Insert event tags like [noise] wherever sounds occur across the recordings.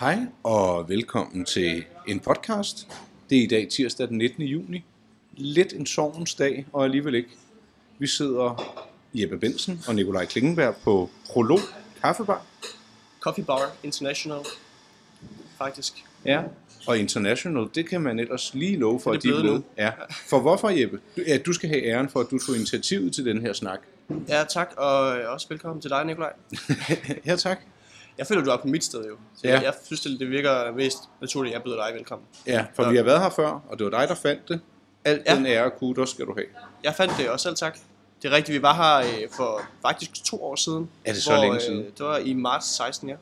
Hej og velkommen til en podcast. Det er i dag tirsdag den 19. juni. Lidt en sovens dag, og alligevel ikke. Vi sidder Jeppe Bensen og Nikolaj Klingenberg på Prolog Kaffebar. Coffee Bar International, faktisk. Ja. Og International, det kan man ellers lige love for, Det at de er blevet. Ja. For hvorfor, Jeppe? Du, ja, du skal have æren for, at du tog initiativet til den her snak. Ja, tak, og også velkommen til dig, Nikolaj. [laughs] ja, tak. Jeg føler, du er på mit sted jo. Så Ja. jeg synes, det virker mest naturligt, at jeg byder dig velkommen. Ja, for Ja. vi har været her før, og det var dig, der fandt det. Alt Ja. den ære og kudos skal du have. Jeg fandt det også selv, tak. Det er rigtigt, vi var her øh, for faktisk to år siden. Er det så længe siden? Øh, det var i marts 16, ja.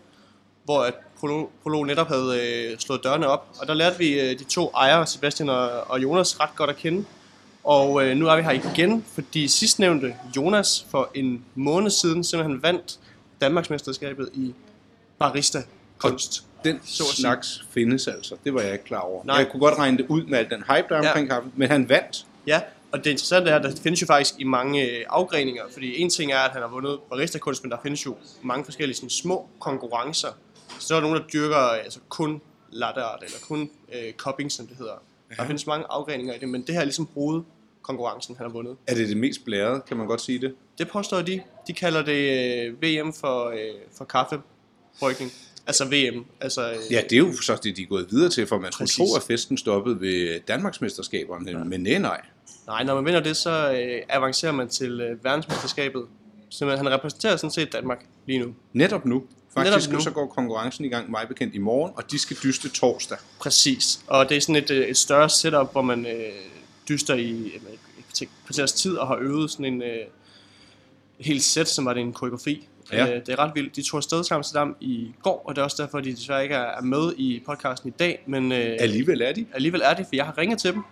Hvor at Prolog, Prolog netop havde øh, slået dørene op. Og der lærte vi øh, de to ejere, Sebastian og, og Jonas, ret godt at kende. Og øh, nu er vi her igen, fordi sidstnævnte Jonas for en måned siden simpelthen vandt Danmarksmesterskabet i barista kunst. Den Så slags findes altså. Det var jeg ikke klar over. Nej. Jeg kunne godt regne det ud med al den hype, der er Ja. omkring kaffe, men han vandt. Ja, og det interessante er, at der findes jo faktisk i mange øh, afgreninger, fordi en ting er, at han har vundet barista-kunst, men der findes jo mange forskellige sådan, små konkurrencer. Så der er nogen, der dyrker øh, altså, kun latte art, eller kun øh, cupping, som det hedder. Ja. Der findes mange afgreninger i det, men det her er ligesom hovedkonkurrencen, han har vundet. Er det det mest blærede, kan man godt sige det? Det påstår de. De kalder det øh, VM for, øh, for kaffebrygning. Altså VM. Altså, øh, Ja, det er jo så det, de er gået videre til, for man skulle Præcis. tro, at festen stoppede ved Danmarksmesterskaberne, ja. men nej, nej. Nej, når man vinder det, så øh, avancerer man til øh, verdensmesterskabet. Så han repræsenterer sådan set Danmark lige nu. Netop nu. Faktisk Netop nu. så går konkurrencen i gang, mig bekendt, i morgen, og de skal dyste torsdag. Præcis. Og det er sådan et, øh, et større setup, hvor man øh, dyster i et kvarters tid og har øvet sådan en øh, helt sæt, som var det en koreografi. Ja. Øh, det er ret vildt. De tog afsted til Amsterdam i går, og det er også derfor, at de desværre ikke er med i podcasten i dag. Men øh, Alligevel er de. alligevel er det, for jeg har ringet til dem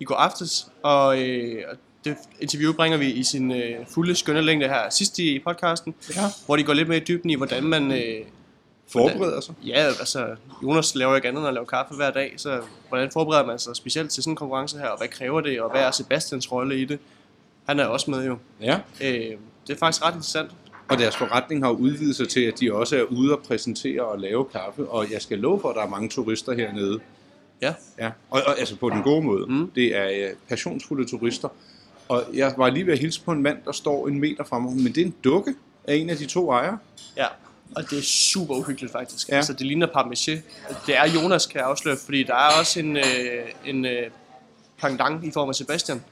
i går aftes, og, øh, og det interview bringer vi i sin øh, fulde skønne længde her sidst i podcasten, Ja. hvor de går lidt mere i dybden i, hvordan man... Øh, Forbereder sig. Ja, altså, Jonas laver jo ikke andet end at lave kaffe hver dag, så hvordan forbereder man sig specielt til sådan en konkurrence her, og hvad kræver det, og hvad er Sebastians rolle i det? Han er også med jo. Ja. Øh, det er faktisk ret interessant. Og deres forretning har udvidet sig til, at de også er ude og præsentere og lave kaffe. Og jeg skal love for, at der er mange turister hernede. Ja, Ja, og, og altså på den gode måde. Mm. Det er uh, passionsfulde turister. Og jeg var lige ved at hilse på en mand, der står en meter fra mig, men det er en dukke af en af de to ejere. ja. Og det er super uhyggeligt faktisk. Ja. Altså, det ligner parmentier. Det er Jonas, kan jeg afsløre, fordi der er også en, øh, en øh, pendant i form af Sebastian.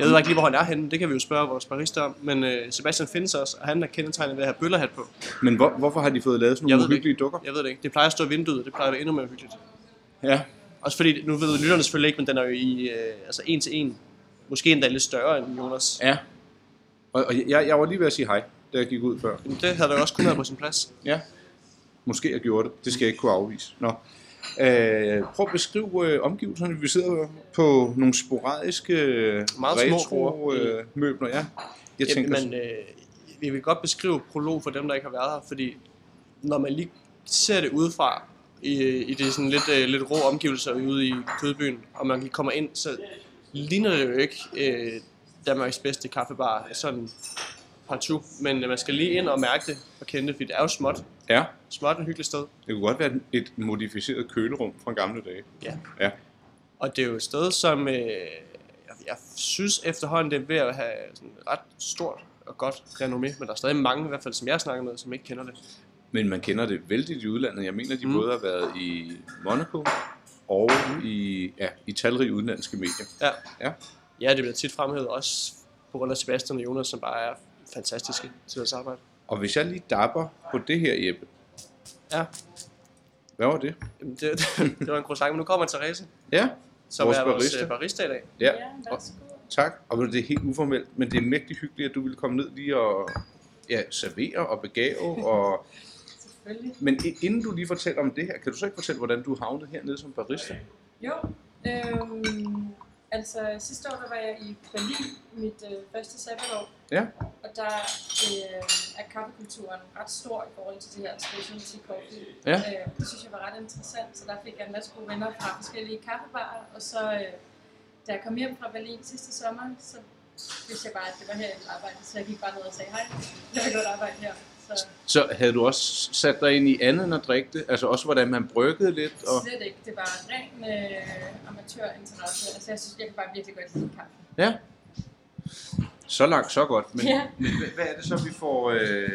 Jeg ved ikke lige, hvor han er henne. Det kan vi jo spørge vores barista om. Men øh, Sebastian findes også, og han er kendetegnet ved at have bøllerhat på. Men hvor, hvorfor har de fået lavet sådan nogle uhyggelige dukker? Jeg ved det ikke. Det plejer at stå i vinduet. Det plejer at være endnu mere uhyggeligt. Ja. Også fordi, nu ved lytterne selvfølgelig ikke, men den er jo i øh, altså en til en. Måske endda lidt større end Jonas. Ja. Og, og jeg, jeg var lige ved at sige hej, da jeg gik ud før. Men det havde der også kun været på sin plads. Ja. Måske jeg gjorde det. Det skal jeg ikke kunne afvise. Nå. Øh, prøv at beskrive øh, omgivelserne. Vi sidder på nogle sporadiske Meget små retro borde. øh, møbler. Ja. Jeg Ja, tænker, men øh, vi vil godt beskrive prolog for dem, der ikke har været her, fordi når man lige ser det udefra, i, i det sådan lidt, øh, lidt rå omgivelser ude i Kødbyen, og man lige kommer ind, så ligner det jo ikke øh, Danmarks bedste kaffebar, sådan partout, men øh, man skal lige ind og mærke det og kende det, fordi det er jo småt. Ja, Småt og hyggeligt sted. det kunne godt være et- et modificeret kølerum fra gamle dage. Ja. Ja. Og det er jo et sted, som øh, jeg, jeg synes efterhånden, det er ved at have sådan ret stort og godt renommé, men der er stadig mange, i hvert fald som jeg snakker med, som ikke kender det. Men man kender det vældigt i udlandet. Jeg mener, de Mm. mm. både har været i Monaco og i, ja, i talrige udenlandske medier. Ja. Ja. ja, det bliver tit fremhævet, også på grund af Sebastian og Jonas, som bare er fantastiske til deres arbejde. Og hvis jeg lige dapper på det her, Jeppe, Ja, hvad var det? jamen, det, [laughs] det var en croissant, men nu kommer Therese, Ja, som Vores er vores barista. barista. barista i dag. ja. Ja, Og, tak. Og det er helt uformelt, men det er mægtig hyggeligt, at du ville komme ned lige og ja, servere og begave. Og... [laughs] Selvfølgelig. Men inden du lige fortæller om det her, kan du så ikke fortælle, hvordan du havnede hernede som barista? Jo, øhm, altså sidste år der var jeg i Berlin, mit øh, første sabbatår, Ja. og der øh, er kaffekulturen ret stor i forhold til det her specialty coffee. Ja. Øh, det synes jeg var ret interessant, så der fik jeg en masse gode venner fra forskellige kaffebarer, og så øh, da jeg kom hjem fra Berlin sidste sommer, så vidste jeg bare, at det var her, jeg ville arbejde, så jeg gik bare ned og sagde hej, jeg vil godt arbejde her. Så Så Så havde du også sat dig ind i andet end at drikke det? Altså også hvordan man bryggede lidt? Og... slet ikke. Det er bare ren øh, amatørinteresse. Altså, jeg synes, jeg kan bare virkelig godt lide kaffe. Ja. Så langt, så godt. Men, Ja. men hvad, hvad er det så, vi får øh,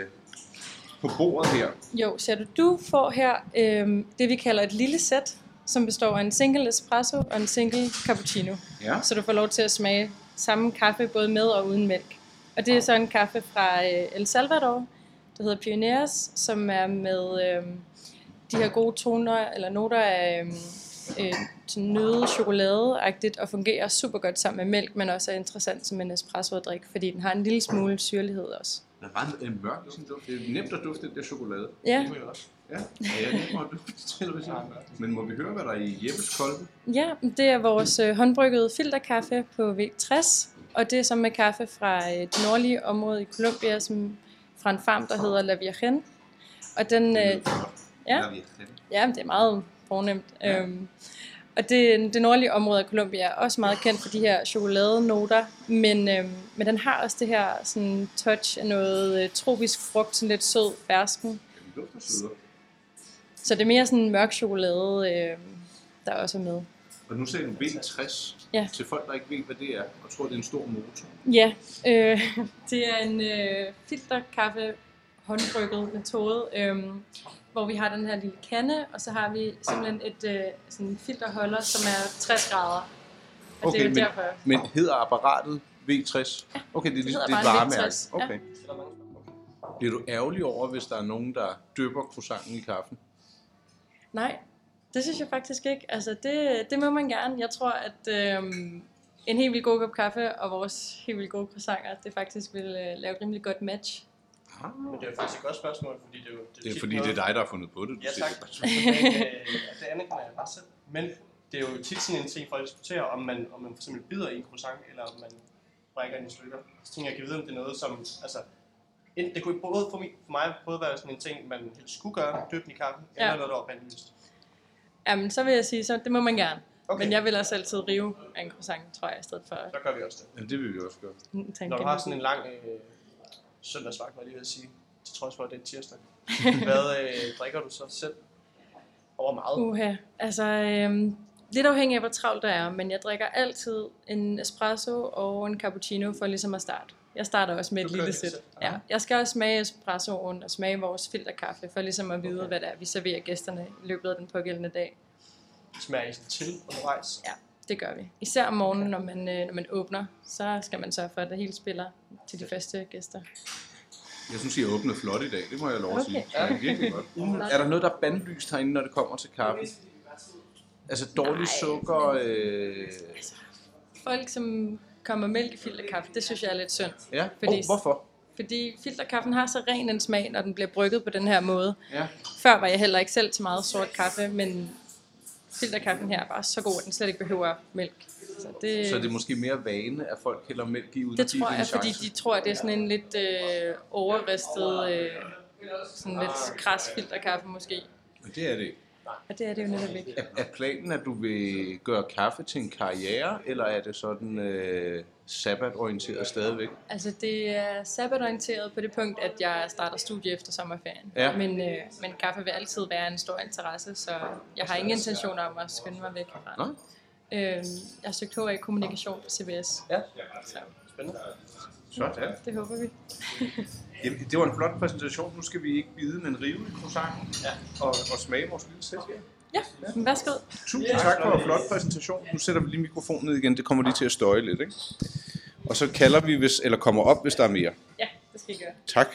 på bordet her? Jo, ser du, du får her øh, det, vi kalder et lille sæt, som består af en single espresso og en single cappuccino. Ja. Så du får lov til at smage samme kaffe, både med og uden mælk. Og det er så en kaffe fra øh, El Salvador, der hedder Pioneers, som er med øh, de her gode toner, eller noter af øh, øh, sådan nøde chokolade-agtigt, og fungerer super godt sammen med mælk, men også er interessant som en espresso drik, fordi den har en lille smule syrlighed også. Der var en, en mørk sådan duft. Det er nemt at dufte den der chokolade. Ja, Det kunne jeg også. Ja, ja jeg er nemt at dufte til, hvis jeg Men må vi høre, hvad der er i Jeppes kolbe? Ja, det er vores øh, håndbryggede filterkaffe på V60, og det er så med kaffe fra øh, det nordlige område i Colombia, som fra en farm, der hedder La Virgen. Og den, øh, ja, ja, det er meget fornemt. Ja. Øhm, og det, det nordlige område af Colombia er også meget kendt for de her chokoladenoter, men, øhm, men den har også det her sådan, touch af noget øh, tropisk frugt, sådan lidt sød fersken. Så det er mere sådan mørk chokolade, øh, der også er med. Og nu sagde du V60 Ja. til folk, der ikke ved, hvad det er, og tror, det er en stor motor. Ja, øh, [laughs] det er en øh, filterkaffe håndbrygget metode, øh, hvor vi har den her lille kande, og så har vi simpelthen et øh, sådan en filterholder, som er 60 grader. Og det er men, derfor. men hedder apparatet V60? Okay, det er, det ligesom, hedder det er et varemærke. V60, ja. Okay. Bliver du ærgerlig over, hvis der er nogen, der dypper croissanten i kaffen? Nej, det synes jeg faktisk ikke. Altså, det, det må man gerne. Jeg tror, at øh, en helt vildt god kop kaffe og vores helt vildt gode croissanter, det faktisk vil øh, lave et rimelig godt match. Ah, Men det er jo faktisk et godt spørgsmål, fordi det er jo... det er tit fordi, noget- det er dig, der har fundet på det. Du Ja, tak. det. Øh, det anerkender jeg bare selv. Men det er jo tit sådan en ting, folk diskuterer, om man, om man for eksempel bider i en croissant, eller om man brækker den i stykker. Så tænker jeg, kan vide, om det er noget, som... Altså, det kunne både for mig, for mig både være sådan en ting, man helst skulle gøre, døbe i kaffe, Ja. eller noget, der var bandlyst. Jamen, så vil jeg sige, så det må man gerne. Okay. Men jeg vil også altid rive af en croissant, tror jeg, i stedet for Så gør vi også det. Ja, det vil vi også gøre. en Når du har sådan en lang øh, søndagsvagt, var jeg lige ved at sige, til trods for, at det er tirsdag. [laughs] Hvad øh, drikker du så selv? Over meget. Uha, altså øhm, lidt afhængig af, hvor travlt der er, men jeg drikker altid en espresso og en cappuccino for ligesom at starte. Jeg starter også med et Du kører lille sæt. Ja, jeg skal også smage espressoen og smage vores filterkaffe, for ligesom at vide, hvad det er, vi serverer gæsterne i løbet af den pågældende dag. Smager I sådan til undervejs? Ja, det gør vi. Især om morgenen, når man, øh, når man åbner, så skal man sørge for, at det hele spiller til de første gæster. Jeg synes, I har åbnet flot i dag. Det må jeg lov at Okay. sige. Ja, det er virkelig godt. [laughs] Er der noget, der er bandlyst herinde, når det kommer til kaffe? Altså dårlig Nej. sukker? Øh... Folk, som kommer mælk i filterkaffe, det synes jeg er lidt synd. Ja, Fordi- oh, hvorfor? Fordi filterkaffen har så ren en smag, når den bliver brygget på den her måde. Ja. Før var jeg heller ikke selv til meget sort kaffe, men filterkaffen her er bare så god, at den slet ikke behøver mælk. Så det, Så er det måske mere vane, at folk hælder mælk i, uden det tror jeg, fordi de tror, at det er sådan en lidt øh, overristet, øh, sådan lidt kras filterkaffe måske. Men det er det ikke. Og det er det jo netop ikke. Er, er planen, at du vil gøre kaffe til en karriere, eller er det sådan øh, sabbatorienteret stadigvæk? Altså det er sabbatorienteret på det punkt, at jeg starter studie efter sommerferien. Ja. Men, øh, men kaffe vil altid være en stor interesse, så jeg har ingen intention om at skynde mig væk herfra. Nej. Øh, jeg har søgt HA kommunikation på CBS, Ja. så Spændende. Sådan. det håber vi. Jamen, det var en flot præsentation. Nu skal vi ikke bide, men rive i croissanten Ja. og, og smage vores lille sæt her. Ja, men værsgo. Tusind tak for en flot præsentation. Nu sætter vi lige mikrofonen ned igen. Det kommer lige til at støje lidt, ikke? Og så kalder vi, hvis, eller kommer op, hvis der er mere. Ja, det skal I gøre. Tak.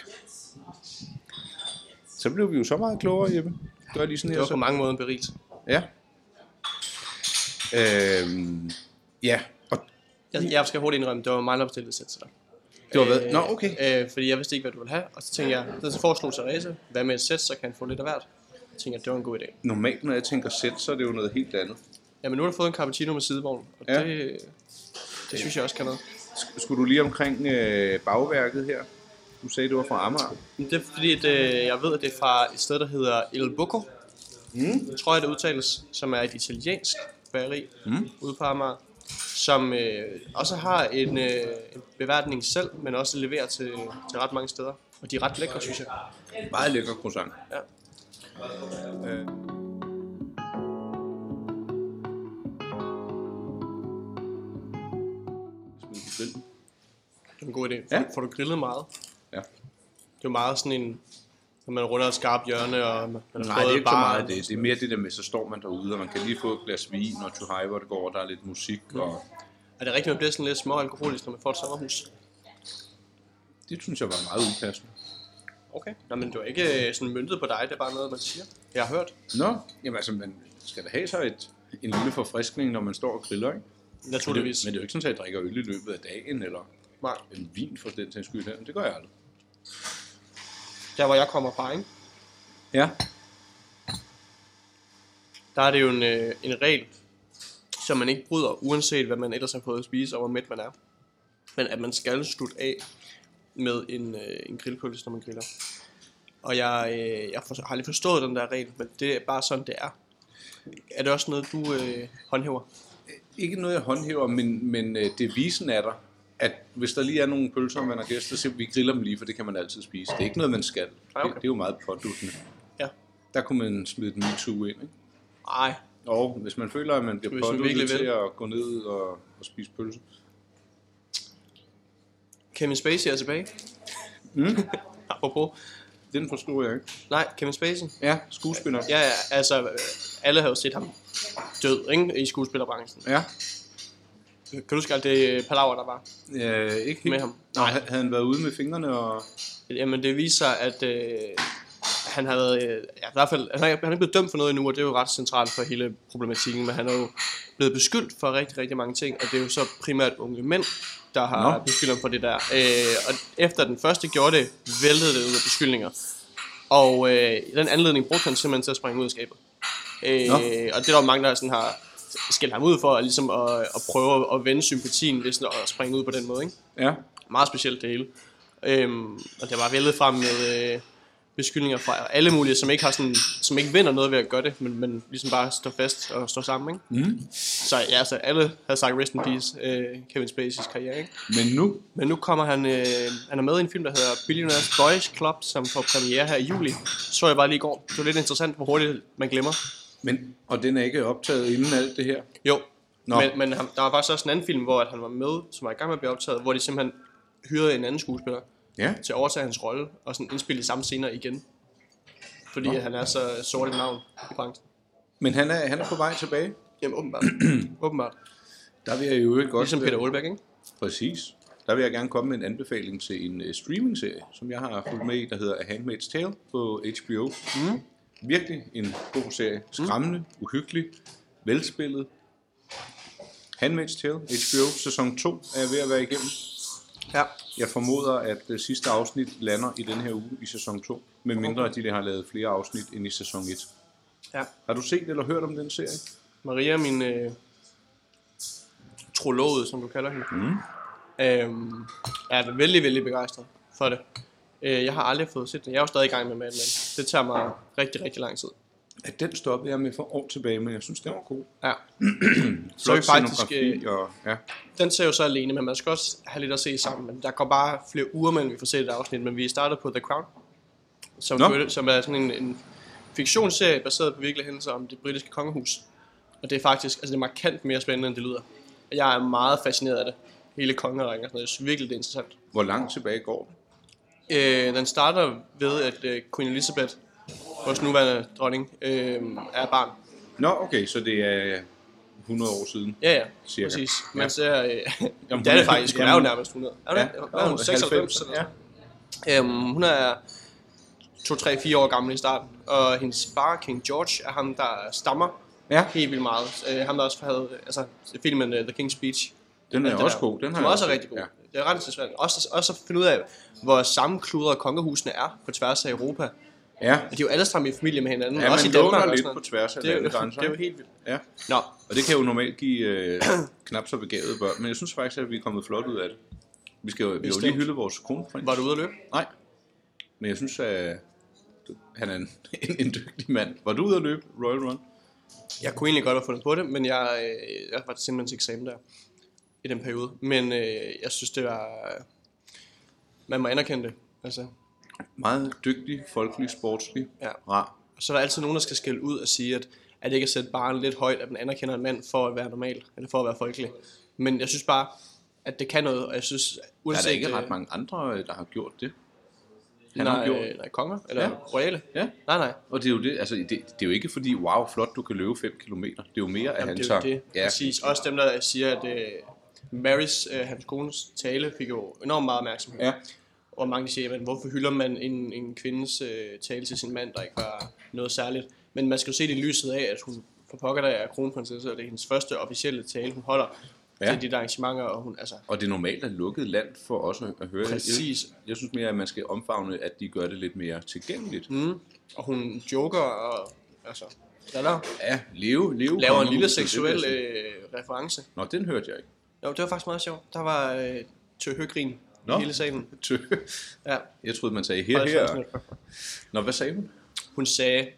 Så blev vi jo så meget klogere, Jeppe. Gør lige sådan Det her. var på Så. mange måder en berigelse. Ja. Øhm, ja, Jeg, jeg skal hurtigt indrømme, det var mig, der bestilte sæt til dig. det var hvad? Nå, okay. Øh, fordi jeg vidste ikke, hvad du ville have. Og så tænkte jeg, så foreslog Therese, hvad med et sæt, så kan han få lidt af hvert. Så tænkte jeg, det var en god idé. Normalt, når jeg tænker sæt, så er det jo noget helt andet. Jamen nu har du fået en cappuccino med sidevogn, og Ja. ja. det, det synes jeg også kan noget. Sk- Skulle du lige omkring øh, bagværket her? Du sagde, det var fra Amager. Men det er fordi, at, øh, jeg ved, at det er fra et sted, der hedder Il Bucco. Mm. tror jeg, det udtales, som er et italiensk bageri Mm. ude på Amager, som øh, også har en, øh, en beværtning selv, men også leverer til, til ret mange steder. Og de er ret lækre, synes jeg. Meget lækker croissant. Ja. Øh. Det er en god idé. Ja. Får du grillet meget? Ja. Det er jo meget sådan en, når man runder et skarpt hjørne, og man Nej, det er ikke så meget det. Det er mere det der med, så står man derude, og man kan lige få et glas vin og to hvor det går, der er lidt musik, og Er det rigtigt, at man bliver sådan lidt små alkoholisk, når man får et sommerhus? det synes jeg var meget upassende. Okay. Nå, men det var ikke øh, sådan myntet på dig, det er bare noget, man siger. Jeg har hørt. Nå, jamen altså, man skal da have sig et, en lille forfriskning, når man står og griller, ikke? Men det, Naturligvis. men det er jo ikke sådan, at jeg drikker øl i løbet af dagen, eller Nej. en vin for den sags skyld. Det gør jeg aldrig. Der, hvor jeg kommer fra, ikke? Ja. der er det jo en, øh, en regel, som man ikke bryder, uanset hvad man ellers har fået at spise, og hvor mæt man er. Men at man skal slutte af med en, øh, en grillpølse, når man griller. Og jeg, øh, jeg for, har aldrig forstået den der regel, men det er bare sådan, det er. Er det også noget, du øh, håndhæver? Ikke noget, jeg håndhæver, men, men øh, det visen er der, at hvis der lige er nogle pølser, man har gæster, så vi griller dem lige, for det kan man altid spise. Det er ikke noget, man skal. Okay. Det, det er jo meget påduttende. Ja. Der kunne man smide den MeToo ind, ikke? Nej, Og hvis man føler, at man bliver påduttet til at gå ned og, og spise pølse. Kevin Spacey er tilbage. Mm. [laughs] Apropos. Den forstod jeg ikke. Nej, Kevin Spacey. Ja, skuespiller. Ja, ja, altså, alle har jo set ham død, ikke? I skuespillerbranchen. Ja. Kan du huske alt det øh, palaver, der var? Øh, ikke helt. Med ham? Nej. Havde han været ude med fingrene og... Jamen, det viser sig, at øh, han har været, øh, ja, i hvert fald, han er, han er ikke blevet dømt for noget endnu, og det er jo ret centralt for hele problematikken, men han er jo blevet beskyldt for rigtig, rigtig mange ting, og det er jo så primært unge mænd, der har Nå. beskyldt ham for det der. Øh, og efter den første gjorde det, væltede det ud af beskyldninger. Og øh, i den anledning brugte han simpelthen til at springe ud af skabet. Øh, Nå. og det er der jo mange, der sådan har skældt ham ud for, at, ligesom at, at prøve at vende sympatien, hvis at springe ud på den måde. Ikke? Ja. Meget specielt det hele. Øhm, og det var vældet frem med øh, beskyldninger fra alle mulige, som ikke, har sådan, som ikke vinder noget ved at gøre det, men, men ligesom bare står fast og står sammen. Ikke? Mm. Så ja, så alle havde sagt rest in peace, øh, Kevin Spacey's karriere. Ikke? Men nu, Men nu kommer han, øh, han er med i en film, der hedder Billionaires Boys Club, som får premiere her i juli. Så jeg bare lige i går. Det var lidt interessant, hvor hurtigt man glemmer. Men, og den er ikke optaget inden alt det her. Jo, Nå. men, men han, der var faktisk også en anden film, hvor at han var med, som var i gang med at blive optaget, hvor de simpelthen hyrede en anden skuespiller Ja. til at overtage hans rolle, og sådan indspille de samme scener igen. Fordi Nå. han er så sort et navn i branchen. Men han er, han er på vej tilbage. Jamen åbenbart. [clears throat] åbenbart. Der vil jeg jo ikke godt... Ligesom Peter Olbæk, ikke? Præcis. Der vil jeg gerne komme med en anbefaling til en uh, streaming-serie, som jeg har fulgt med i, der hedder A Handmaid's Tale på HBO. Mm. Virkelig en god serie. Skræmmende, uhyggelig, velspillet. Handmaid's Tale, HBO, sæson 2 er jeg ved at være igennem. Ja. Jeg formoder, at det sidste afsnit lander i den her uge i sæson 2, med mindre at de har lavet flere afsnit end i sæson 1. ja. Har du set eller hørt om den serie? Maria, min øh, trolode, som du kalder hende, Mm. øhm, er vældig, vældig begejstret for det. Øh, jeg har aldrig fået set det. Jeg er jo stadig i gang med Mad Men. Det tager mig rigtig, rigtig lang tid. At den stoppede jeg med for år tilbage, men jeg synes, den var god. Ja. [clears throat] Flot vi faktisk, og, ja. Den ser jo så alene, men man skal også have lidt at se sammen. Men der går bare flere uger, mellem vi får set et afsnit. Men vi startede på The Crown, som. Nå. som er sådan en, en fiktionsserie baseret på virkelige hændelser om det britiske kongehus. Og det er faktisk altså det er markant mere spændende, end det lyder. Og Jeg er meget fascineret af det. Hele kongerækken og sådan noget. Jeg synes virkelig, det er interessant. Hvor langt tilbage går den? Øh, den starter ved, at øh, Queen Elizabeth, vores nuværende dronning, øh, er barn. Nå, okay, så det er 100 år siden. Ja, ja, Cirka. præcis. Ja. Man ser, øh, Jamen, det er det faktisk. Hun er jo nærmest 100. Er hun, Ja, ja, er hun 96? ja. Ja. Øhm, hun er 2-3-4 år gammel i starten, og hendes far, King George, er ham, der stammer Ja, helt vildt meget. Øh, ham, der også havde altså, filmen uh, The King's Speech. den er det også der. god. Den Som jeg også er set. rigtig god. Ja. Det er ret interessant. Også, også at finde ud af, hvor sammenkludrede kongehusene er på tværs af Europa. ja. Og de er jo alle sammen i familie med hinanden, Ja, også man i Danmark. lidt på tværs af det er, jo, landegrænser. det er jo helt vildt. Ja. Nå, Og det kan jo normalt give øh, knap så begavede børn, men jeg synes faktisk, at vi er kommet flot ud af det. Vi skal jo, vi jo lige hylde vores kronprins. var du ude at løbe? Nej, men jeg synes, at han er en, [laughs] en, en dygtig mand. Var du ude at løbe Royal Run? Jeg kunne egentlig godt have fundet på det, men jeg, øh, jeg var simpelthen til eksamen der. I den periode. Men øh, jeg synes, det var... Man må anerkende det. Altså, Meget dygtig, folkelig, sportslig, Ja. rar. så er der altid nogen, der skal skælde ud og sige, at, at det ikke er sætte barnet lidt højt, at man anerkender en mand for at være normal, eller for at være folkelig. Men jeg synes bare, at det kan noget, og jeg synes, Der er uanset... der ikke øh, ret mange andre, øh, der har gjort det. Han nej, har gjort. nej, konger, eller Ja. ja. royale. Ja. Nej, nej. Og det er jo det, altså det, det er jo ikke fordi, wow, flot, du kan løbe 5 km. Det er jo mere, at Jamen, han det er tager... det. Ja. Præcis. Også dem, der siger, at øh, Marys, øh, hans kones tale, fik jo enormt meget opmærksomhed. Ja. Og mange siger, men hvorfor hylder man en, en kvindes øh, tale til sin mand, der ikke var noget særligt? Men man skal jo se det i lyset af, at hun for pokker der er kronprinsesse, og det er hendes første officielle tale, hun holder Ja. til de der arrangementer, og hun, altså, Og det er normalt at lukket land for os at- høre. Præcis. Jeg, jeg synes mere, at man skal omfavne, at de gør det lidt mere tilgængeligt. mm, og hun joker, og altså, der? Ja, leve, leve. Laver en lille seksuel øh, reference. Nå, den hørte jeg ikke. Jo, det var faktisk meget sjovt. Der var øh, tøhøgrin Nå. i hele salen. [laughs] Tø. Ja. Jeg troede, man sagde her, her. Nå, hvad sagde hun? hun sagde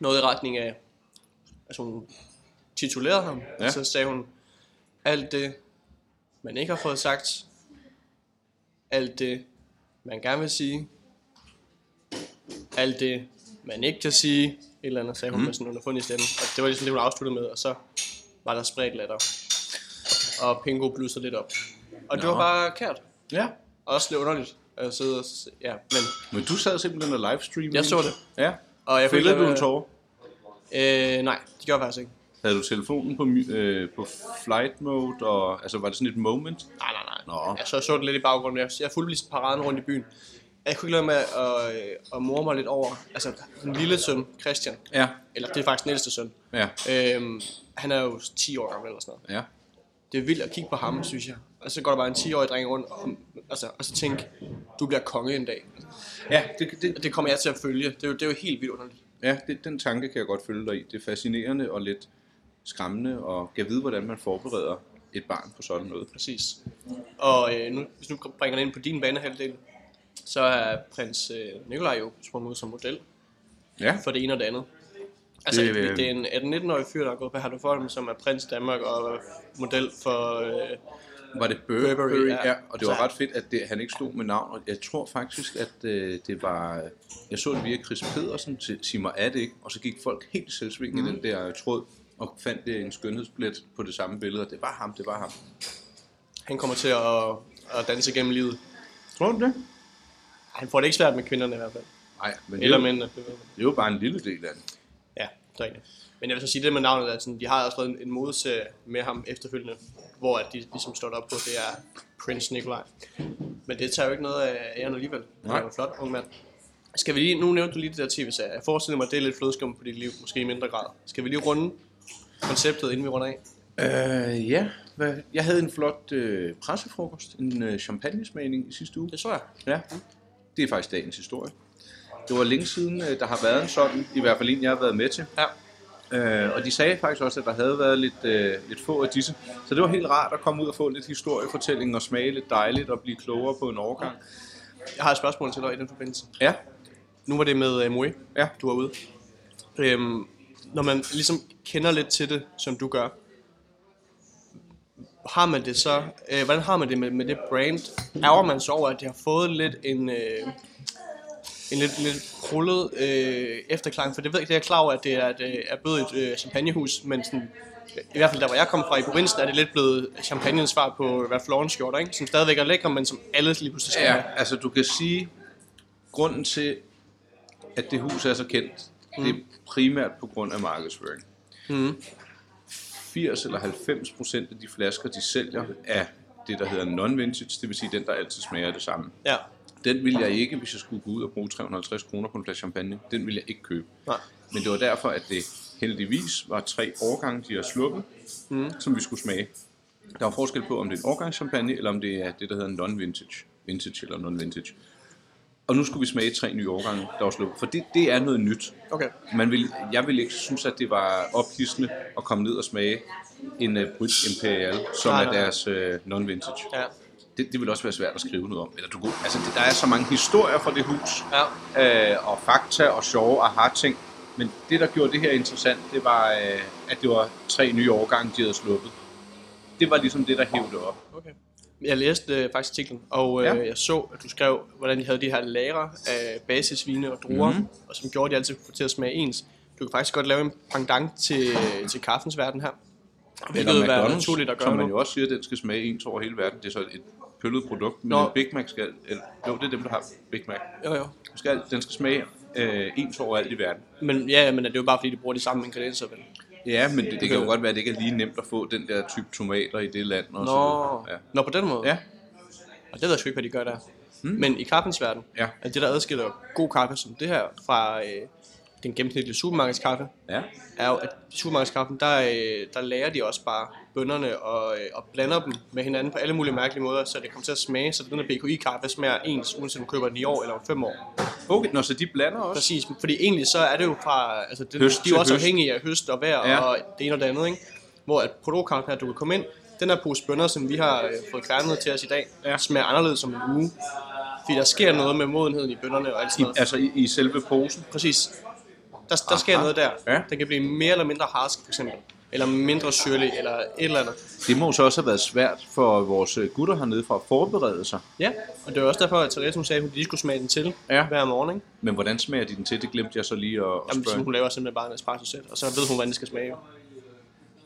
noget i retning af, altså hun titulerede ham, Ja. og så sagde hun, alt det, man ikke har fået sagt, alt det, man gerne vil sige, alt det, man ikke kan sige, et eller andet, sagde hun mm. med sådan en underfundig stemme. Og det var ligesom det, hun afsluttede med, og så var der spredt latter. Og Pingo blussede lidt op. Og det Nå. var bare kært. Ja. Også lidt underligt at sidde og, s- ja, men Men du sad simpelthen og livestreamede. jeg så det. Ja. Og jeg Fældede du en tårer? Øh, nej, det gjorde jeg faktisk ikke. Havde du telefonen på, my- øh, på flight mode? Og, altså, var det sådan et moment? Nej, nej, nej. Nå. Jeg så, det lidt i baggrunden. Jeg, jeg fulgte lige paraden rundt i byen. Jeg kunne ikke lade med at, øh, at mor mig lidt over. Altså, den lille søn, Christian, Ja. eller det er faktisk den ældste søn, Ja. øhm, han er jo 10 år gammel eller sådan noget. Ja. Det er vildt at kigge på ham, synes jeg. Og så går der bare en 10-årig dreng rundt, og, altså, og så tænke, du bliver konge en dag. Ja, det, det, det kommer jeg til at følge. Det er jo, det er jo helt vildt underligt. ja det, den tanke kan jeg godt følge dig i. Det er fascinerende og lidt skræmmende, og kan vide, hvordan man forbereder et barn på sådan noget. Præcis. Og øh, nu, hvis du bringer det ind på din banehalvdel, så er prins øh, Nikolaj jo sprunget ud som model Ja. for det ene og det andet. Altså, Det, det, øh, er en 18-19-årig fyr, der er gået på Hertugholm, som er prins Danmark og model for... Øh, Var det Bur- Burberry, Burberry? ja. Ja. Og det var Så- ret fedt, at det, han ikke stod med navn. Og jeg tror faktisk, at øh, det var... Jeg så det via Chris Pedersen til er det ikke? Og så gik folk helt selvsving mm. i den der tråd og fandt det en skønhedsblæt på det samme billede. Og det var ham, det var ham. han kommer til at, at danse gennem livet. Tror du det? Han får det ikke svært med kvinderne i hvert fald. Nej, men det er, Eller jo, mændene. det er jo bare en lille del af det. Er rigtigt. Men jeg vil så sige det med navnet, at sådan, de har også lavet en, en modeserie med ham efterfølgende, hvor at de ligesom står op på, det er Prince Nikolaj. Men det tager jo ikke noget af æren alligevel. Han er en flot ung mand. Skal vi lige, nu nævnte du lige det der tv-serie. Jeg forestiller mig, at det er lidt flødeskum på dit liv, måske i mindre grad. Skal vi lige runde konceptet, inden vi runder af? Øh, ja. Hvad? Jeg havde en flot øh, pressefrokost, en øh, champagnesmagning i sidste uge. Det så jeg. Ja, det er faktisk dagens historie. Det var længe siden, øh, der har været en sådan, i hvert fald en, jeg har været med til. Ja. Øh, og de sagde faktisk også, at der havde været lidt, øh, lidt få af disse. Så det var helt rart at komme ud og få lidt historiefortælling og smage lidt dejligt og blive klogere på en overgang. Jeg har et spørgsmål til dig i den forbindelse. Ja, Nu var det med uh, Moe, Ja. du var ude. Øhm, når man ligesom kender lidt til det, som du gør, har man det så, øh, hvordan har man det med, med det brand? Ærger man så over, at det har fået lidt en, øh, en lidt, lidt krullet øh, efterklang? For det ved jeg ikke, det er klar over, at det er et øh, erbødigt øh, champagnehus, men sådan, i hvert fald der, hvor jeg kom fra i provinsen, er det lidt blevet champagnens svar på Ralph Lauren skjorter, ikke? Som stadigvæk er lækre, men som alle lige pludselig skal ja, have. altså du kan sige, grunden til, at det hus er så kendt, mm. det er primært på grund af markedsføring. Mm. 80 eller 90 procent af de flasker, de sælger, er det, der hedder non-vintage, det vil sige den, der altid smager det samme. Ja. Den vil jeg ikke, hvis jeg skulle gå ud og bruge 350 kroner på en flaske champagne. Den vil jeg ikke købe. Nej. Men det var derfor, at det heldigvis var tre årgange, de har sluppet, mm. som vi skulle smage. Der var forskel på, om det er en årgangschampagne, eller om det er det, der hedder non-vintage. Vintage eller non-vintage. Og nu skulle vi smage tre nye årgange, der var sluppet. For det, det er noget nyt. Okay. Man vil, jeg ville ikke synes, at det var ophidsende at komme ned og smage en uh, Brit Imperial, som Nej, er nej. deres uh, non-vintage. Ja. Det, det vil også være svært at skrive noget om. Eller du kunne, altså, det, der er så mange historier fra det hus, Ja. øh, og fakta og sjove aha-ting. Men det, der gjorde det her interessant, det var, øh, at det var tre nye årgange, de havde sluppet. Det det var ligesom det, der hævde op. Okay. Jeg læste øh, faktisk artiklen, og øh, Ja. jeg så, at du skrev, hvordan de havde de her lagre af basisvine og druer, mm. og som gjorde, at de altid kunne få til at smage ens. Du kan faktisk godt lave en pendant til, til kaffens verden her. Hvilket vil være naturligt at gøre som man jo også siger, at den skal smage ens over hele verden. Det er så et pøllet produkt, men Nå. Big Mac skal... Eller, jo, det er dem, der har Big Mac. Jo, jo. Den skal, den skal smage øh, ens over alt i verden. Men ja, men det er jo bare fordi, de bruger de samme ingredienser, vel? Ja, men det, det kan jo Okay. godt være, at det ikke er lige nemt at få den der type tomater i det land. Og så Nå, videre. ja. Nå på den måde? Ja. Og det ved jeg sgu ikke, hvad de gør der. Hmm. Men i kaffens verden, Ja. er det, der adskiller god kaffe som det her fra øh, den gennemsnitlige supermarkedskaffe, ja. er jo, at i supermarkedskaffen, der, øh, der lærer de også bare bønderne og, øh, og blander dem med hinanden på alle mulige mærkelige måder, så det kommer til at smage, så den her BKI-kaffe smager ens, uanset om du køber den i år eller om fem år. Okay, nå, så de blander også? Præcis, fordi egentlig så er det jo fra, altså det, Høst de er jo også høst. afhængige af høst og vejr Ja. og det ene og det andet, ikke? Hvor at produktkamp her, du kan komme ind, den her pose bønner, som vi har øh, fået kværnet til os i dag, Ja. smager anderledes som en uge. Fordi der sker noget med modenheden i bønnerne og alt sådan I, noget. altså i, i selve posen? Præcis. Der, der sker noget der. Ja. Den kan blive mere eller mindre harsk, for eksempel. Eller mindre syrlig, eller et eller andet. Det må så også have været svært for vores øh, gutter hernede for at forberede sig. Ja, og det var også derfor, at Therese hun sagde, at hun lige skulle smage den til Ja. hver morgen. Ikke? Men hvordan smager de den til? Det glemte jeg så lige at, at Jamen, så spørge. hun laver simpelthen bare en espresso sæt, og så ved hun, hvordan det skal smage. jo.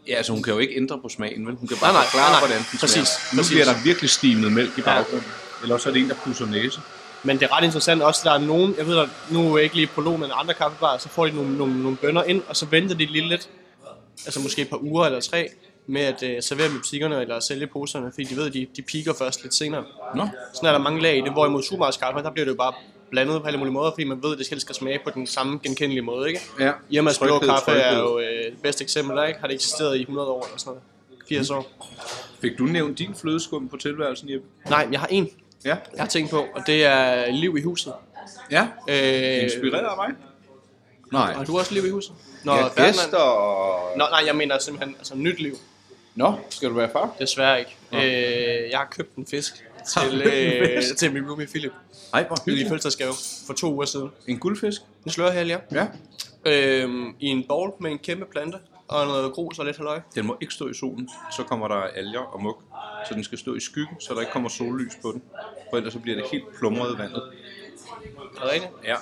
Ja, altså hun kan jo ikke ændre på smagen, vel? Hun kan bare Nej, nej, forklare, nej, nej. hvordan den Præcis, smager. Nu præcis. bliver der virkelig stimet mælk i baggrunden. Eller også er det en, der pusser næse. Men det er ret interessant også, der er nogen, jeg ved, at nu er ikke lige prolog, men andre kaffebarer, så får de nogle, nogle, nogle bønder ind, og så venter de lige lidt, altså måske et par uger eller tre, med at uh, servere dem i butikkerne eller sælge poserne, fordi de ved, at de, de piker først lidt senere. Nå, Sådan er der mange lag i det, hvorimod supermarkedskaffe, der bliver det jo bare blandet på alle mulige måder, fordi man ved, at det skal smage på den samme genkendelige måde, ikke? ja. Irmas blå kaffe er jo øh, det bedste eksempel, der ikke? Har det eksisteret i 100 år eller sådan noget? 80 år? Fik du nævnt din flødeskum på tilværelsen, Jeppe? Nej, jeg har en, Ja. jeg har tænkt på, og det er liv i huset. Ja. Øh, Inspireret af mig? Nej. Har du også liv i huset? Nå, Ja, gæster og... Nå, nej, jeg mener simpelthen altså nyt liv. Nå, skal du være far? Desværre ikke. Øh, jeg har købt en fisk [laughs] til, øh, til min roomie Philip. Ej, hvor I hyggeligt. fødselsdagsgave for to uger siden. En guldfisk? En slørhæl, ja. Ja. Øhm, I en bowl med en kæmpe plante og noget grus og lidt halløj. Den må ikke stå i solen, så kommer der alger og mug. Så den skal stå i skyggen, så der ikke kommer sollys på den. For ellers så bliver det helt plumret i vandet. Er det rigtigt? Ja.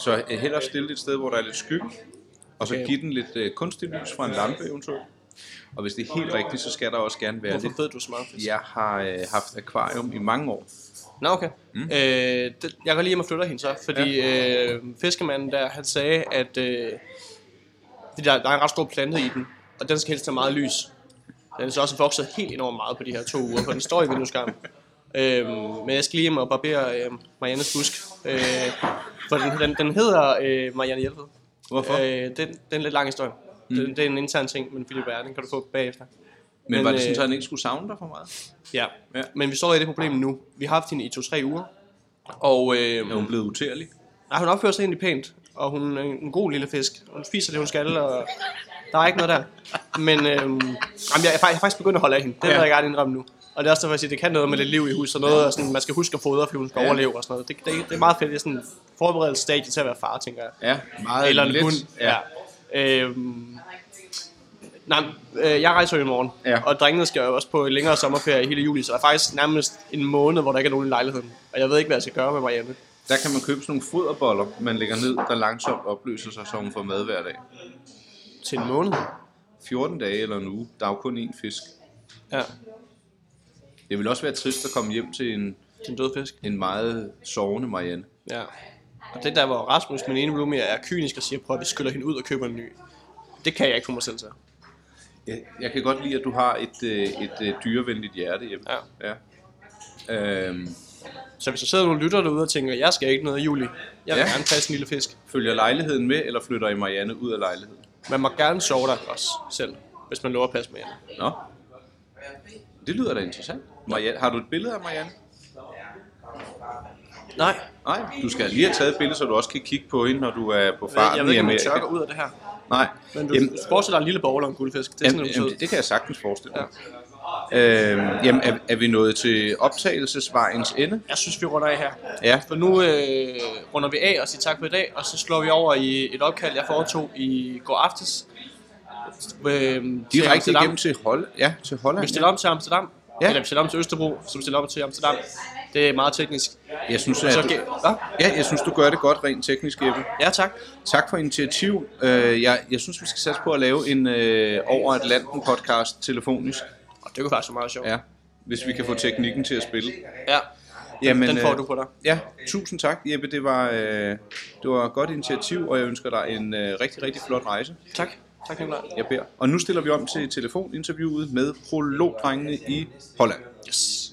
Så øh, hellere stille det et sted, hvor der er lidt skygge. Og så Okay. give den lidt øh, kunstig lys fra en lampe eventuelt. Og hvis det er helt rigtigt, så skal der også gerne være Hvorfor lidt... ved du så meget fisk? Jeg har øh, haft akvarium i mange år. Nå, okay. Mm. Øh, det, jeg kan lige hjem og flytter hende så, fordi ja. øh, fiskemanden der, han sagde, at øh, det der, der er en ret stor plante i den, og den skal helst have meget lys. Den er så også vokset helt enormt meget på de her to uger, for den står i vindueskarmen. Øhm, men jeg skal lige hjem og barbere øh, Mariannes busk. Øh, for den, den, den hedder øh, Marianne Hjelved. Hvorfor? Øh, den, den er en lidt lang historie. Mm. Det, det er en intern ting, men Philip er, den kan du få bagefter. Men, men var det sådan, øh, at han ikke skulle savne dig for meget? Ja. Ja. ja. Men vi står i det problem nu. Vi har haft hende i to-tre uger. Og øh, Er hun blevet utærlig? nej, hun opfører sig egentlig pænt. Og hun er en god lille fisk. Hun spiser det, hun skal, og der er ikke noget der. Men øh, jamen, jeg, faktisk, jeg er faktisk begyndt at holde af hende. Det Ja. vil jeg gerne indrømme nu. Og det er også derfor, at det kan noget med lidt liv i hus, og noget, og sådan, man skal huske at fodre, fordi hun skal Ja. overleve og sådan noget. Det, det, det er meget fedt. Det er sådan en forberedelsesstadie til at være far, tænker jeg. Ja, meget Eller en let. hund. Ja. Ja. Øhm, nej, øh, jeg rejser jo i morgen, Ja. og drengene skal jo også på længere sommerferie i hele juli, så der er faktisk nærmest en måned, hvor der ikke er nogen i lejligheden. Og jeg ved ikke, hvad jeg skal gøre med Marianne. Der kan man købe sådan nogle foderboller, man lægger ned, der langsomt opløser sig, så hun får mad hver dag. Til en måned. 14 dage eller en uge. Der er jo kun én fisk. Ja, Det vil også være trist at komme hjem til en, til en død fisk. en meget sovende Marianne. Ja. Og det der, hvor Rasmus, min ene roomie, er kynisk og siger, prøv at vi skyller hende ud og køber en ny. Det kan jeg ikke få mig selv til. Jeg, jeg kan godt lide, at du har et, øh, et, et dyrevenligt hjerte hjemme. Ja. ja. Øhm, Så hvis der sidder nogle lytter derude og tænker, jeg skal ikke noget i juli, jeg vil Ja. ja. gerne passe en lille fisk. følger lejligheden med, eller flytter I Marianne ud af lejligheden? Man må gerne sove der også selv, hvis man lover at passe med jer. Nå. Det lyder da interessant. Marianne, har du et billede af Marianne? Nej, Nej, du skal lige have taget et billede, så du også kan kigge på hende, når du er på farten jeg ved ikke, om Amerika. tørker ud af det her. Nej, Men du jamen, forestiller dig en lille bowl og en guldfisk. Det er sådan, jamen, det jamen, det, det kan jeg sagtens forestille mig. Øhm, jamen, er, er vi nået til optagelsesvejens ende? Jeg synes, vi runder af her. Ja. For nu øh, runder vi af og siger tak for i dag, og så slår vi over i et opkald, jeg foretog i går aftes øh, Direkte igennem til, Hol ja, til Holland. Vi stiller om til Amsterdam. Ja. Eller vi stiller om til Østerbro, som stiller om til Amsterdam. Det er meget teknisk. Jeg synes, Så, at, okay. Hvad? ja, jeg synes, du gør det godt rent teknisk, Jeppe. Ja, tak. Tak for initiativ. Øh, jeg, jeg synes, vi skal satse på at lave en øh, over Atlanten podcast telefonisk. Det kunne faktisk være meget sjovt. Ja, hvis vi kan få teknikken til at spille. ja. Jamen, Den får øh, du på dig. Ja, tusind tak, Jeppe. Det var, øh, det var et godt initiativ, og jeg ønsker dig en øh, rigtig, rigtig flot rejse. Tak. Tak, Nicolaj. Jeg beder. Og nu stiller vi om til telefoninterviewet med prologdrengene i Holland. Yes.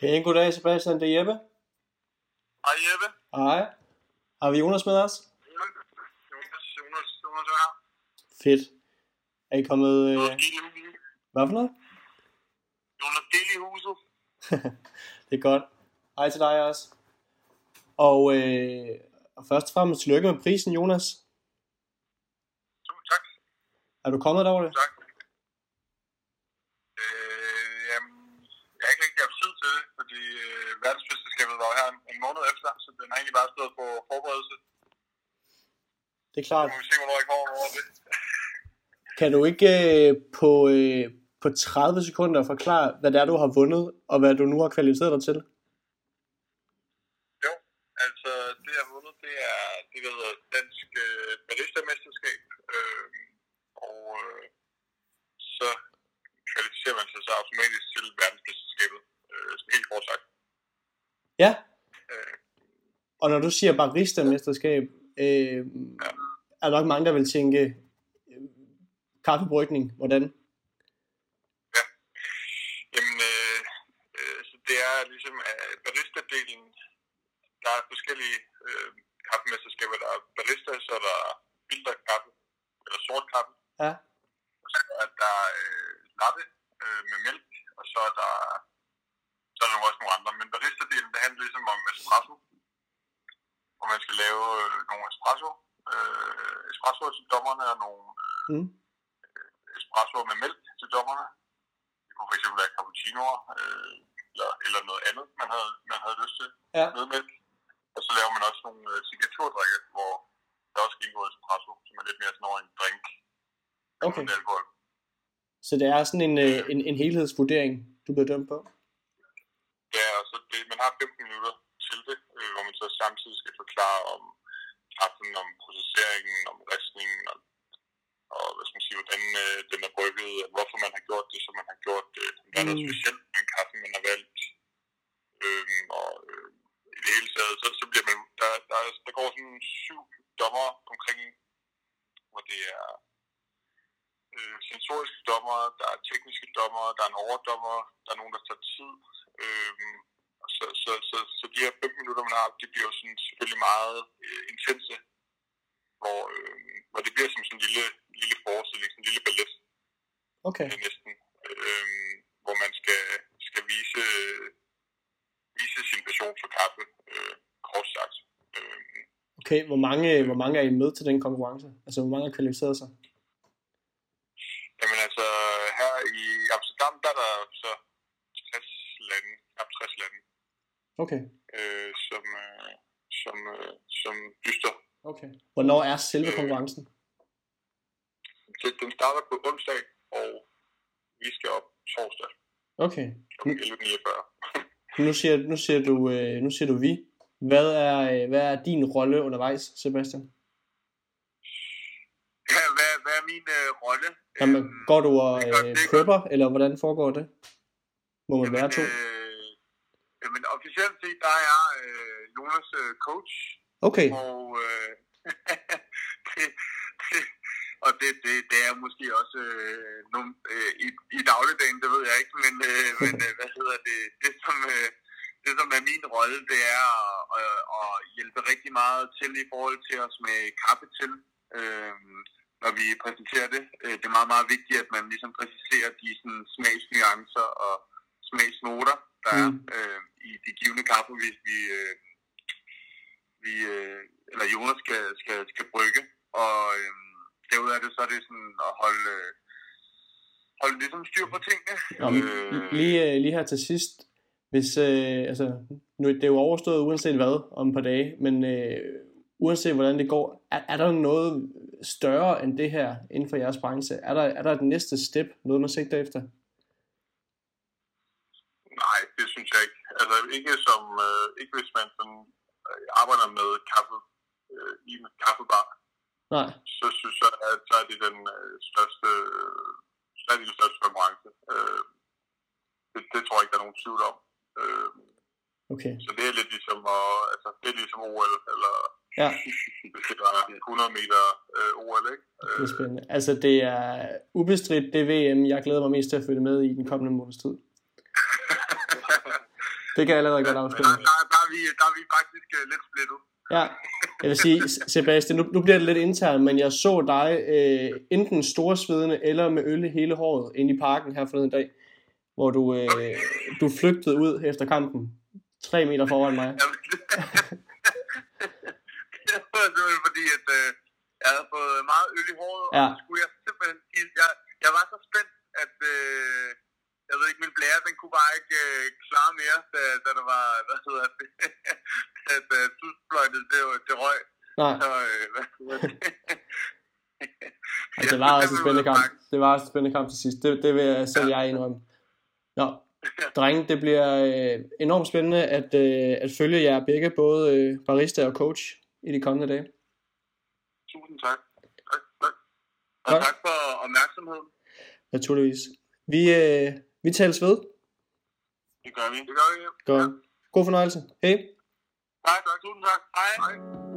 Pæn goddag, Sebastian. Det er Jeppe. Hej Jeppe. Hej. Har vi Jonas med os? Jonas, Jonas, Jonas er her. Fedt. Er I kommet... Øh... Hvad for noget? Jonas Gel i huset. [laughs] Det er godt. Hej til dig også. Og, øh, først og fremmest tillykke med prisen, Jonas. Tusind tak. Er du kommet derover det? Tak. Den har egentlig bare stået på forberedelse. Det er klart. må vi se, hvornår jeg kommer over det. [laughs] Kan du ikke øh, på, øh, på 30 sekunder forklare, hvad det er, du har vundet, og hvad du nu har kvalificeret dig til? Jo, altså det jeg har vundet, det er det, der hedder Dansk øh, Barista-mesterskab. Øh, og øh, så kvalificerer man sig så automatisk til verdensmesterskabet, øh, sådan helt kort sagt. Ja. Og når du siger barista-mesterskab, øh, er der nok mange, der vil tænke øh, kaffebrygning. Hvordan? jamen, øh, øh, så det er ligesom øh, barista-delen, der er forskellige øh, kaffemesterskaber. Der er barista, så er der filter kaffe, eller sort kaffe. Ja. Og så er der øh, latte øh, med mælk, og så er der så er der også nogle andre. Men barista-delen, det handler ligesom om espresso, hvor man skal lave øh, nogle espresso, øh, espresso til dommerne og nogle Mm. espresso med mælk til dommerne. Det kunne fx være cappuccinoer, øh, eller, eller noget andet, man havde, man havde lyst til Ja. med mælk. Og så laver man også nogle øh, signaturdrikke, hvor der også kan indgå espresso, som er lidt mere sådan over en drink Okay. uden alkohol. Så det er sådan en, øh, en, en helhedsvurdering, du bliver dømt på? Ja, og så det, man har 15 minutter til det, øh, hvor man så samtidig skal forklare om kaffen, om processeringen, om ristningen, og, og hvad skal man sige, hvordan øh, den er brygget, og hvorfor man har gjort det, som man har gjort det. Hvad er der Mm. specielt med en kaffe, man har valgt. Øhm, og øh, i det hele taget, så, så bliver man, der, der, der går sådan syv dommer omkring, hvor det er øh, sensoriske dommer, der er tekniske dommer, der er en overdommer, der er nogen, der tager tid. Og så, så, så, så de her 15 minutter, man har, de bliver jo sådan selvfølgelig meget øh, intense, hvor, øh, hvor det bliver som sådan en lille, lille forestilling, sådan en lille ballet Okay. øh, næsten, øh, hvor man skal, skal vise, vise sin passion for kaffe, øh, kort sagt. Øh, Okay, hvor mange, hvor mange er I med til den konkurrence? Altså, hvor mange har kvalificeret sig? Jamen altså, her i Amsterdam, der er der så 60 lande, knap 60 lande, Okay. øh, som, øh, som, øh, som dyster. Okay. Hvornår er selve konkurrencen? Den starter på onsdag, og vi skal op torsdag Okay. kl. 11.49. [laughs] Nu siger, nu siger, du, øh, nu siger du vi. Hvad er, øh, hvad er din rolle undervejs, Sebastian? Ja, hvad, hvad er min øh, rolle? Jamen, går du og øh, er prepper, eller hvordan foregår det? Må man være to? Øh, jamen, officielt set, der er jeg øh, Jonas øh, coach, Okay, og øh, [laughs] det, det, og det, det, det er måske også øh, nogle, øh, i, i dagligdagen, det ved jeg ikke, men, øh, [laughs] men øh, hvad hedder det, det som, øh, det som er min rolle, det er at, at, at hjælpe rigtig meget til i forhold til os med kaffe til, øh, når vi præsenterer det. Øh, Det er meget, meget vigtigt, at man ligesom præciserer de sådan, smagsnuancer og smagsnoter, der er Mm. øh, i de givende kaffe, hvis vi, øh, vi øh, eller Jonas skal, skal, skal brygge. Og øh, derudover er det så er det sådan at holde, holde ligesom styr på tingene. Nå, Øh, lige, øh, lige her til sidst, hvis, øh, altså, nu, det er jo overstået uanset hvad om et par dage, men øh, uanset hvordan det går, er, er der noget større end det her inden for jeres branche? Er der, er der et næste step, noget man sigter efter? Nej, det synes jeg ikke. Altså ikke som, øh, ikke hvis man sådan, øh, arbejder med kaffe øh, i en kaffebar, Nej, så synes jeg, at så er det den øh, største, øh, så er det den største konkurrence. Øh, det, det, tror jeg ikke, der er nogen tvivl om. Øh, okay. så det er lidt ligesom, at, altså, det er ligesom OL, eller Ja. [laughs] hvis det var 100 meter øh, OL, ikke? Det er spændende. Altså, det er ubestridt det VM, jeg glæder mig mest til at følge med i den kommende måneds tid. [laughs] Det kan jeg allerede godt der, afspille. der, der, er vi, der er vi faktisk øh, lidt splittet. Ja, jeg vil sige, Sebastian, nu, nu bliver det lidt internt, men jeg så dig øh, enten storsvedende eller med øl i hele håret inde i parken her forleden dag, hvor du, øh, du flygtede ud efter kampen. Tre meter foran mig. Jamen, [laughs] det var simpelthen fordi, at øh, jeg havde fået meget øl i håret, Ja. og skulle jeg simpelthen jeg, jeg var så spændt, at øh, jeg ved ikke, min blære, den kunne bare ikke øh, klare mere, da, da der var, hvad hedder det, [laughs] at øh, tusfløjtet, det, det røg. Nej, Så, øh, hvad hedder det? altså, det var også en spændende kamp. Det var også en spændende kamp til sidst. Det, det vil jeg selv jeg indrømme. Nå, drenge, det bliver øh, enormt spændende at, øh, at følge jer begge, både øh, barista og coach, i de kommende dage. Tusind tak. Tak, tak. Og Tak. tak for opmærksomheden. Naturligvis. Vi, øh, vi tales ved. Det gør vi. Det gør vi. Godt. God fornøjelse. Hej. Tak, tak. Tusind tak. Hej. Hej.